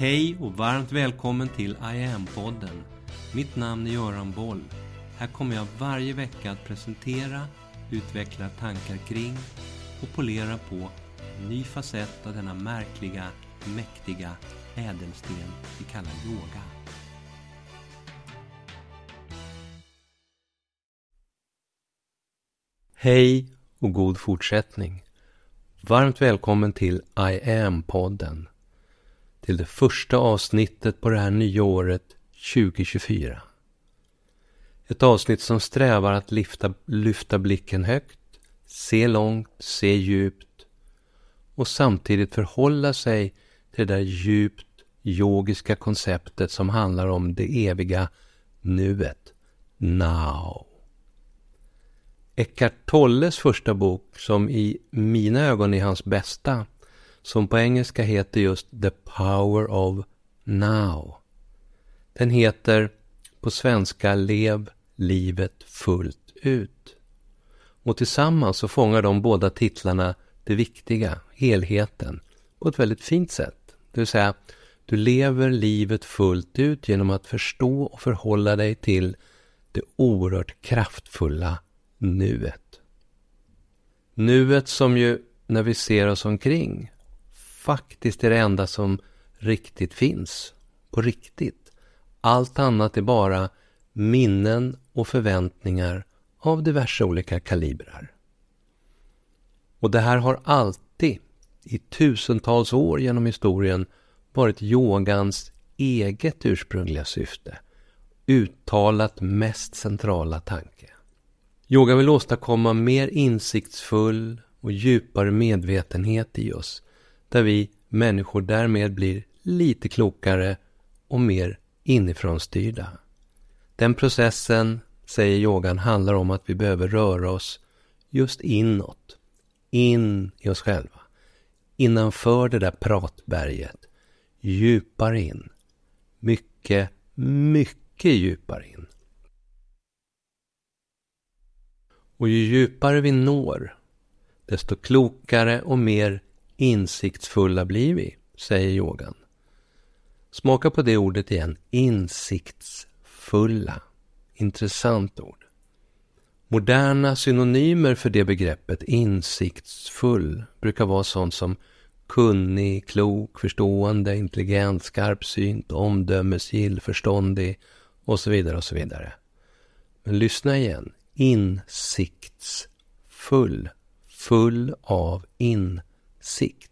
Hej och varmt välkommen till I am-podden. Mitt namn är Göran Boll. Här kommer jag varje vecka att presentera, utveckla tankar kring och polera på en ny facett av denna märkliga, mäktiga ädelsten vi kallar yoga. Hej och god fortsättning. Varmt välkommen till I am-podden. Till det första avsnittet på det här nya året 2024. Ett avsnitt som strävar att lyfta, lyfta blicken högt, se långt, se djupt och samtidigt förhålla sig till det där djupt yogiska konceptet som handlar om det eviga nuet, now. Eckart Tolles första bok, som i mina ögon är hans bästa, som på engelska heter just The Power of Now. Den heter på svenska Lev livet fullt ut. Och tillsammans så fångar de båda titlarna det viktiga, helheten, på ett väldigt fint sätt. Det vill säga, du lever livet fullt ut genom att förstå och förhålla dig till det oerhört kraftfulla nuet. Nuet som ju, när vi ser oss omkring, faktiskt är det enda som riktigt finns. På riktigt. Allt annat är bara minnen och förväntningar av diverse olika kalibrar. Och det här har alltid, i tusentals år genom historien, varit yogans eget ursprungliga syfte. Uttalat mest centrala tanke. Yoga vill åstadkomma mer insiktsfull och djupare medvetenhet i oss, där vi människor därmed blir lite klokare och mer inifrånstyrda. Den processen, säger yogan, handlar om att vi behöver röra oss just inåt, in i oss själva, innanför det där pratberget, djupare in, mycket, mycket djupare in. Och ju djupare vi når, desto klokare och mer insiktsfulla blir vi, säger yogan. Smaka på det ordet igen, insiktsfulla. Intressant ord. Moderna synonymer för det begreppet, insiktsfull, brukar vara sånt som kunnig, klok, förstående, intelligent, skarpsynt, omdömesgill, förståndig och så vidare och så vidare. Men lyssna igen insiktsfull, full av Sikt.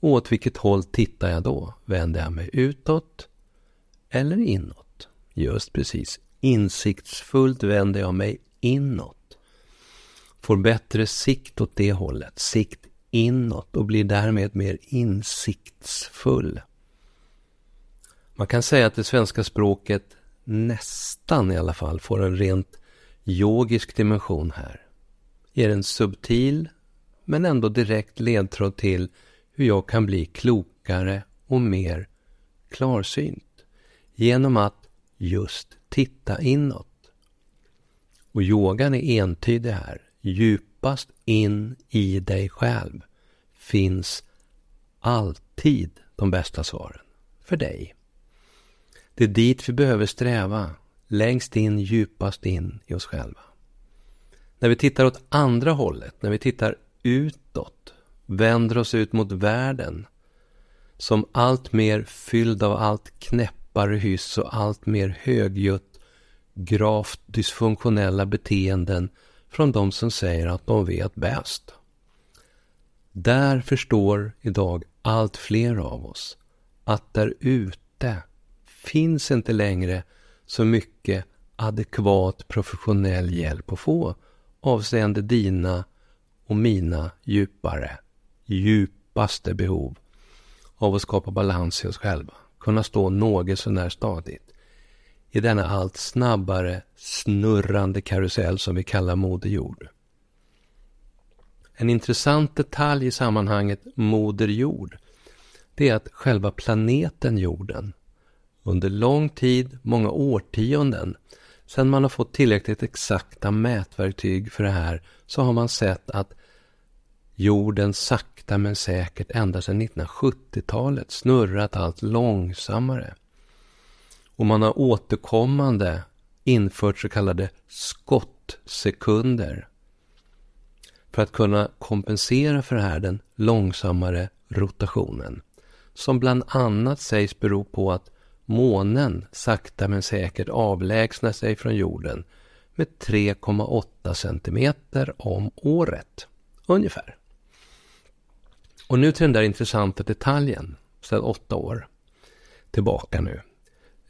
Och åt vilket håll tittar jag då? Vänder jag mig utåt eller inåt? Just precis, insiktsfullt vänder jag mig inåt. Får bättre sikt åt det hållet, sikt inåt och blir därmed mer insiktsfull. Man kan säga att det svenska språket nästan i alla fall får en rent yogisk dimension här. Är den subtil men ändå direkt ledtråd till hur jag kan bli klokare och mer klarsynt genom att just titta inåt. Och yogan är entydig här. Djupast in i dig själv finns alltid de bästa svaren för dig. Det är dit vi behöver sträva längst in, djupast in i oss själva. När vi tittar åt andra hållet, när vi tittar utåt, vänder oss ut mot världen som allt mer fylld av allt knäppare hyss och allt mer högljutt, gravt dysfunktionella beteenden från de som säger att de vet bäst. Där förstår idag allt fler av oss att där ute finns inte längre så mycket adekvat professionell hjälp att få avseende dina och mina djupare, djupaste behov av att skapa balans i oss själva, kunna stå något sånär stadigt i denna allt snabbare snurrande karusell som vi kallar Moder Jord. En intressant detalj i sammanhanget Moder Jord, det är att själva planeten jorden under lång tid, många årtionden, sedan man har fått tillräckligt exakta mätverktyg för det här, så har man sett att jorden sakta men säkert ända sedan 1970-talet snurrat allt långsammare. Och man har återkommande infört så kallade skottsekunder för att kunna kompensera för det här den långsammare rotationen. Som bland annat sägs bero på att månen sakta men säkert avlägsnar sig från jorden med 3,8 centimeter om året. Ungefär. Och nu till den där intressanta detaljen, sedan åtta år tillbaka nu.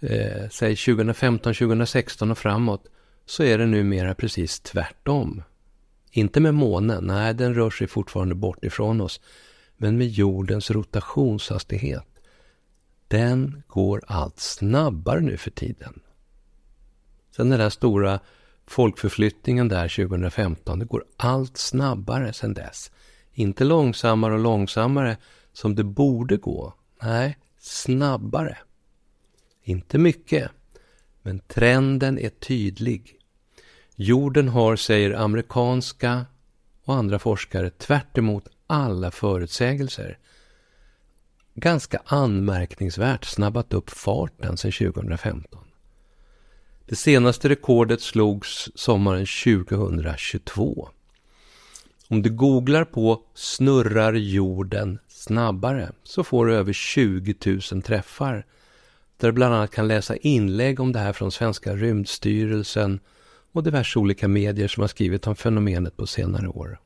Eh, säg 2015, 2016 och framåt så är det numera precis tvärtom. Inte med månen, nej den rör sig fortfarande bort ifrån oss. Men med jordens rotationshastighet. Den går allt snabbare nu för tiden. Sen den där stora folkförflyttningen där 2015, det går allt snabbare sen dess. Inte långsammare och långsammare som det borde gå. Nej, snabbare. Inte mycket, men trenden är tydlig. Jorden har, säger amerikanska och andra forskare, tvärt alla förutsägelser, ganska anmärkningsvärt snabbat upp farten sedan 2015. Det senaste rekordet slogs sommaren 2022. Om du googlar på ”snurrar jorden snabbare” så får du över 20 000 träffar där du bland annat kan läsa inlägg om det här från Svenska rymdstyrelsen och diverse olika medier som har skrivit om fenomenet på senare år.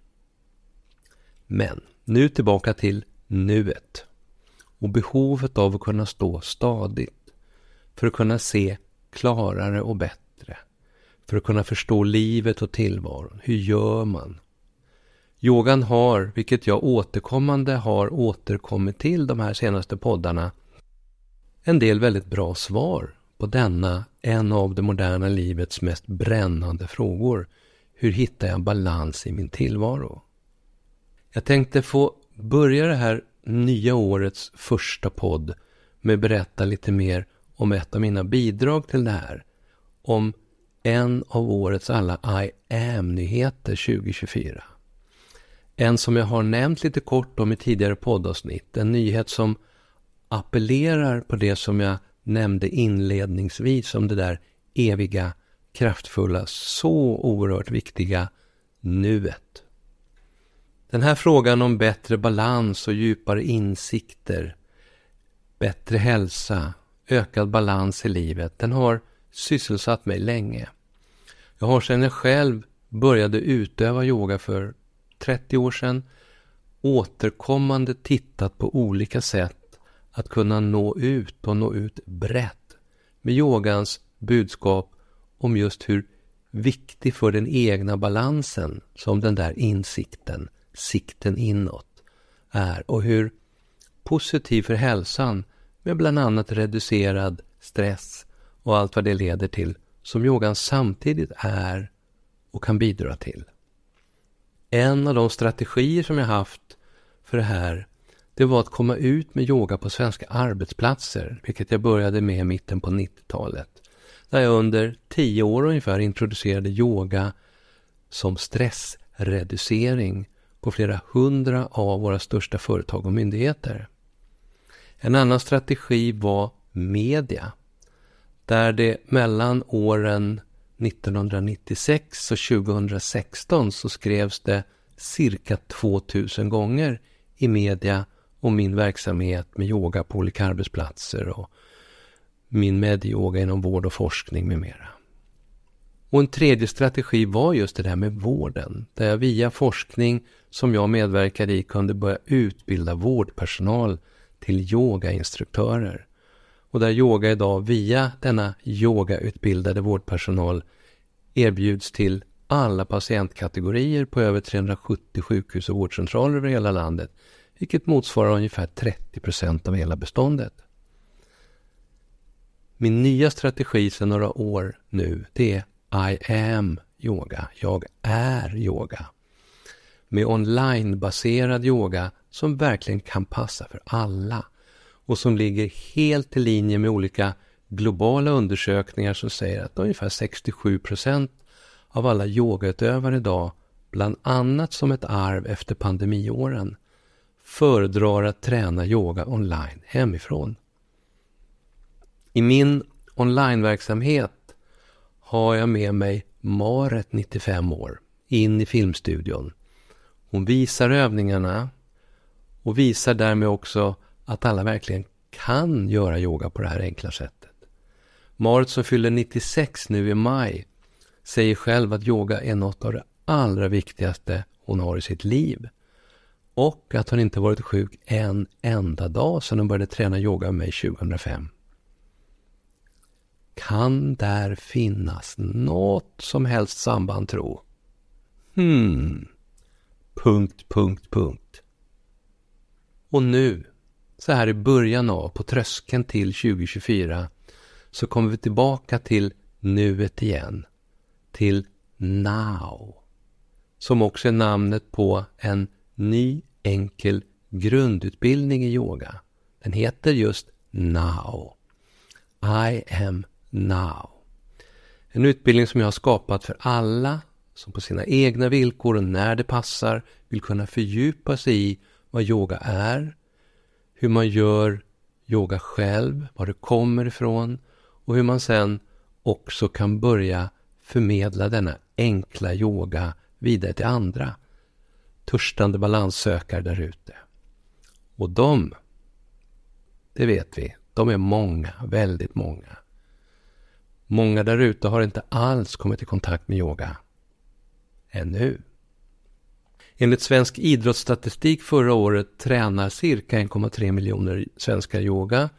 Men nu tillbaka till nuet och behovet av att kunna stå stadigt för att kunna se klarare och bättre, för att kunna förstå livet och tillvaron. Hur gör man? Yogan har, vilket jag återkommande har återkommit till de här senaste poddarna, en del väldigt bra svar på denna, en av det moderna livets mest brännande frågor. Hur hittar jag balans i min tillvaro? Jag tänkte få börja det här nya årets första podd med att berätta lite mer om ett av mina bidrag till det här. Om en av årets alla I am-nyheter 2024. En som jag har nämnt lite kort om i tidigare poddavsnitt. En nyhet som appellerar på det som jag nämnde inledningsvis om det där eviga, kraftfulla, så oerhört viktiga nuet. Den här frågan om bättre balans och djupare insikter, bättre hälsa, ökad balans i livet, den har sysselsatt mig länge. Jag har sedan jag själv började utöva yoga för 30 år sedan återkommande tittat på olika sätt att kunna nå ut och nå ut brett med yogans budskap om just hur viktig för den egna balansen som den där insikten, sikten inåt, är och hur positiv för hälsan med bland annat reducerad stress och allt vad det leder till som yogan samtidigt är och kan bidra till. En av de strategier som jag haft för det här det var att komma ut med yoga på svenska arbetsplatser, vilket jag började med i mitten på 90-talet. Där jag under tio år ungefär introducerade yoga som stressreducering på flera hundra av våra största företag och myndigheter. En annan strategi var media, där det mellan åren 1996 och 2016 så skrevs det cirka 2000 gånger i media om min verksamhet med yoga på olika arbetsplatser och min medyoga inom vård och forskning med mera. Och en tredje strategi var just det där med vården, där jag via forskning som jag medverkade i kunde börja utbilda vårdpersonal till yogainstruktörer. Och där yoga idag via denna yogautbildade vårdpersonal erbjuds till alla patientkategorier på över 370 sjukhus och vårdcentraler över hela landet vilket motsvarar ungefär 30 procent av hela beståndet. Min nya strategi sedan några år nu, det är i am yoga. Jag är yoga. Med onlinebaserad yoga som verkligen kan passa för alla och som ligger helt i linje med olika globala undersökningar som säger att ungefär 67 procent av alla yogautövare idag bland annat som ett arv efter pandemiåren, föredrar att träna yoga online hemifrån. I min onlineverksamhet har jag med mig Maret, 95 år, in i filmstudion. Hon visar övningarna och visar därmed också att alla verkligen kan göra yoga på det här enkla sättet. Marit som fyller 96 nu i maj säger själv att yoga är något av det allra viktigaste hon har i sitt liv. Och att hon inte varit sjuk en enda dag sedan hon började träna yoga med mig 2005. Kan där finnas något som helst samband tro? Hmm. Punkt, punkt, punkt. Och nu, så här i början av, på tröskeln till 2024, så kommer vi tillbaka till nuet igen. Till now. Som också är namnet på en ny enkel grundutbildning i yoga. Den heter just Now. I am now. En utbildning som jag har skapat för alla som på sina egna villkor och när det passar vill kunna fördjupa sig i vad yoga är, hur man gör yoga själv, var det kommer ifrån och hur man sen också kan börja förmedla denna enkla yoga vidare till andra törstande balanssökare där ute. Och de, det vet vi, de är många, väldigt många. Många där ute har inte alls kommit i kontakt med yoga. Ännu. Enligt svensk idrottsstatistik förra året tränar cirka 1,3 miljoner svenskar yoga.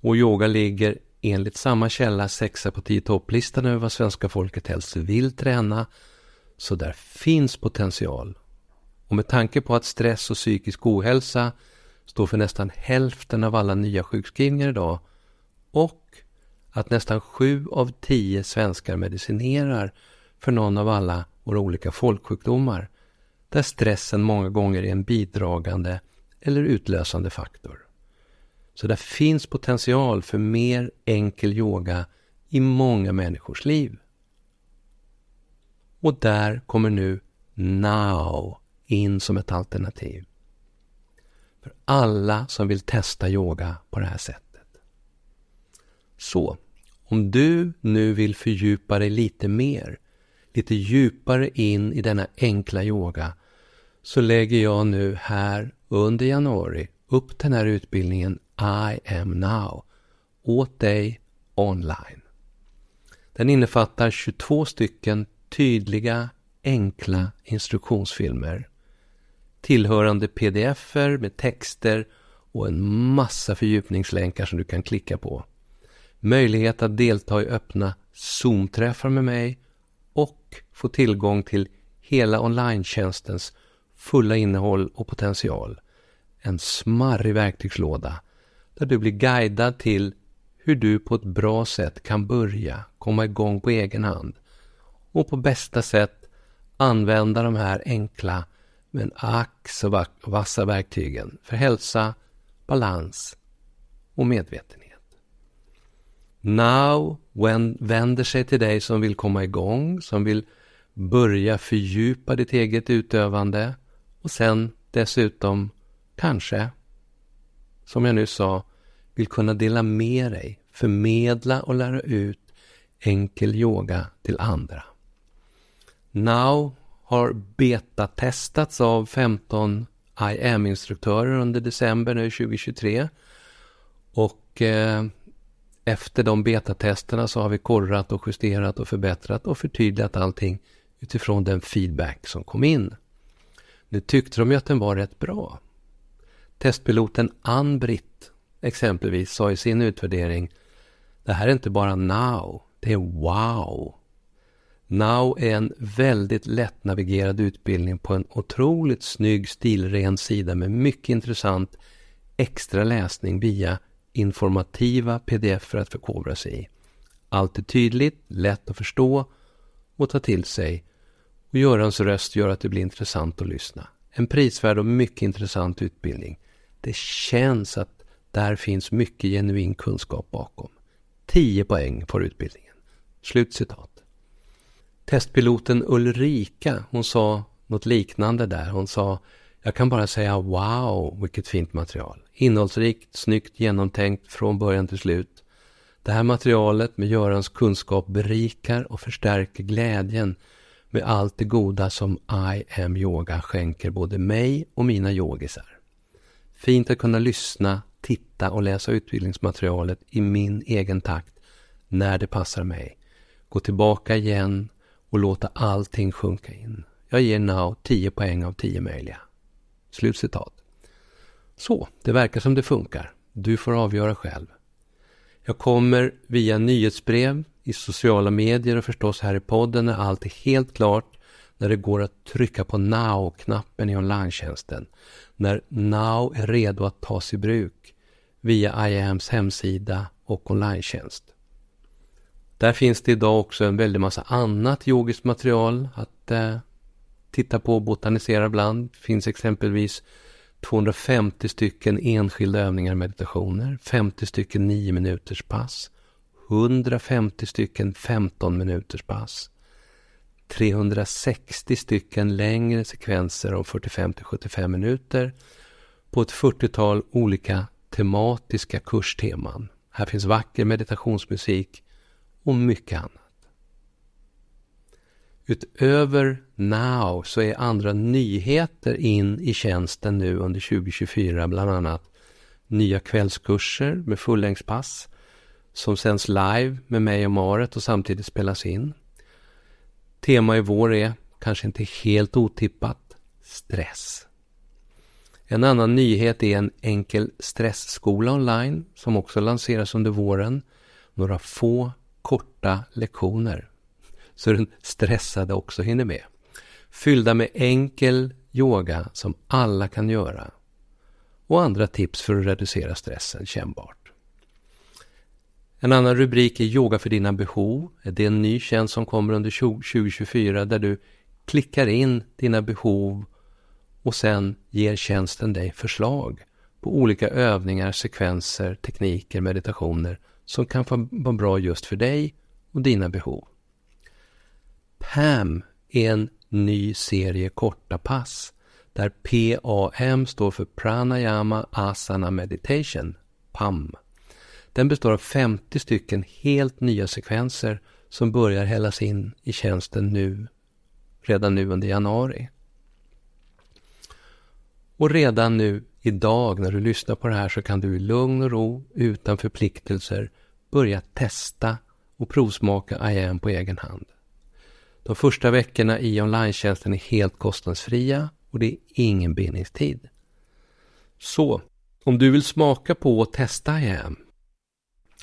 Och yoga ligger enligt samma källa sexa på tio topplistan över vad svenska folket helst vill träna. Så där finns potential. Och med tanke på att stress och psykisk ohälsa står för nästan hälften av alla nya sjukskrivningar idag och att nästan sju av tio svenskar medicinerar för någon av alla våra olika folksjukdomar där stressen många gånger är en bidragande eller utlösande faktor. Så där finns potential för mer enkel yoga i många människors liv. Och där kommer nu Now in som ett alternativ. För alla som vill testa yoga på det här sättet. Så, om du nu vill fördjupa dig lite mer, lite djupare in i denna enkla yoga, så lägger jag nu här under januari upp den här utbildningen I am now åt dig online. Den innefattar 22 stycken tydliga, enkla instruktionsfilmer tillhörande pdf-er med texter och en massa fördjupningslänkar som du kan klicka på. Möjlighet att delta i öppna Zoom-träffar med mig och få tillgång till hela online fulla innehåll och potential. En smarrig verktygslåda där du blir guidad till hur du på ett bra sätt kan börja komma igång på egen hand och på bästa sätt använda de här enkla men ack så vassa verktygen för hälsa, balans och medvetenhet. Now vänder sig till dig som vill komma igång, som vill börja fördjupa ditt eget utövande och sen dessutom kanske, som jag nyss sa, vill kunna dela med dig, förmedla och lära ut enkel yoga till andra. Now har betatestats av 15 IM-instruktörer under december nu 2023. Och eh, efter de betatesterna så har vi korrat och justerat och förbättrat och förtydligat allting utifrån den feedback som kom in. Nu tyckte de ju att den var rätt bra. Testpiloten Ann-Britt exempelvis sa i sin utvärdering Det här är inte bara now, det är wow. Now är en väldigt lättnavigerad utbildning på en otroligt snygg stilren sida med mycket intressant extra läsning via informativa pdf att förkovra sig i. Allt är tydligt, lätt att förstå och ta till sig och Görans röst gör att det blir intressant att lyssna. En prisvärd och mycket intressant utbildning. Det känns att där finns mycket genuin kunskap bakom. 10 poäng får utbildningen. Slut citat. Testpiloten Ulrika, hon sa något liknande där. Hon sa, jag kan bara säga wow, vilket fint material. Innehållsrikt, snyggt genomtänkt från början till slut. Det här materialet med Görans kunskap berikar och förstärker glädjen med allt det goda som I am yoga skänker både mig och mina yogisar. Fint att kunna lyssna, titta och läsa utbildningsmaterialet i min egen takt när det passar mig. Gå tillbaka igen och låta allting sjunka in. Jag ger Now 10 poäng av 10 möjliga. Slutcitat. Så, det verkar som det funkar. Du får avgöra själv. Jag kommer via nyhetsbrev, i sociala medier och förstås här i podden när allt är helt klart, när det går att trycka på Now-knappen i online När Now är redo att tas i bruk via IAMs hemsida och online -tjänst. Där finns det idag också en väldig massa annat yogiskt material att eh, titta på och botanisera bland. Det finns exempelvis 250 stycken enskilda övningar och meditationer, 50 stycken 9 minuters pass, 150 stycken 15 minuters pass, 360 stycken längre sekvenser om 45 till 75 minuter på ett 40-tal olika tematiska kursteman. Här finns vacker meditationsmusik och mycket annat. Utöver Now så är andra nyheter in i tjänsten nu under 2024, bland annat nya kvällskurser med fullängdspass som sänds live med mig och året och samtidigt spelas in. Tema i vår är, kanske inte helt otippat, stress. En annan nyhet är en enkel stressskola online som också lanseras under våren. Några få korta lektioner så den stressade också hinner med. Fyllda med enkel yoga som alla kan göra. Och andra tips för att reducera stressen kännbart. En annan rubrik är Yoga för dina behov. Det är en ny tjänst som kommer under 2024 där du klickar in dina behov och sen ger tjänsten dig förslag på olika övningar, sekvenser, tekniker, meditationer som kan vara bra just för dig och dina behov. PAM är en ny serie korta pass där PAM står för Pranayama Asana Meditation, PAM. Den består av 50 stycken helt nya sekvenser som börjar hällas in i tjänsten nu, redan nu under januari. Och redan nu idag när du lyssnar på det här så kan du i lugn och ro, utan förpliktelser, börja testa och provsmaka IAM på egen hand. De första veckorna i online är helt kostnadsfria och det är ingen bindningstid. Så, om du vill smaka på och testa IAM,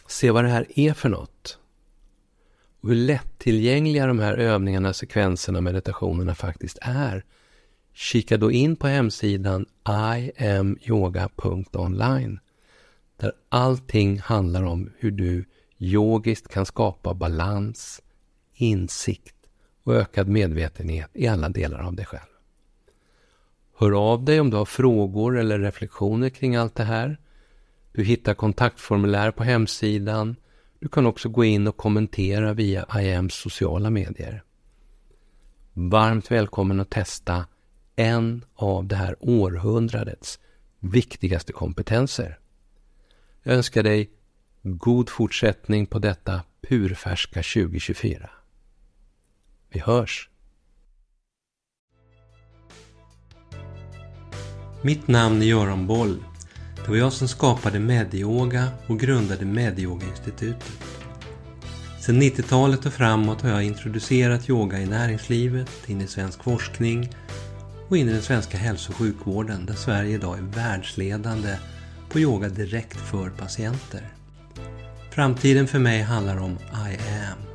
se vad det här är för något och hur lättillgängliga de här övningarna, sekvenserna, meditationerna faktiskt är. Kika då in på hemsidan iamyoga.online där allting handlar om hur du yogiskt kan skapa balans, insikt och ökad medvetenhet i alla delar av dig själv. Hör av dig om du har frågor eller reflektioner kring allt det här. Du hittar kontaktformulär på hemsidan. Du kan också gå in och kommentera via IAMs sociala medier. Varmt välkommen att testa en av det här århundradets viktigaste kompetenser. Jag önskar dig god fortsättning på detta purfärska 2024. Vi hörs! Mitt namn är Göran Boll. Det var jag som skapade Medyoga och grundade Medyoga-institutet. Sedan 90-talet och framåt har jag introducerat yoga i näringslivet, in i svensk forskning och in i den svenska hälso och sjukvården där Sverige idag är världsledande på yoga direkt för patienter. Framtiden för mig handlar om I am.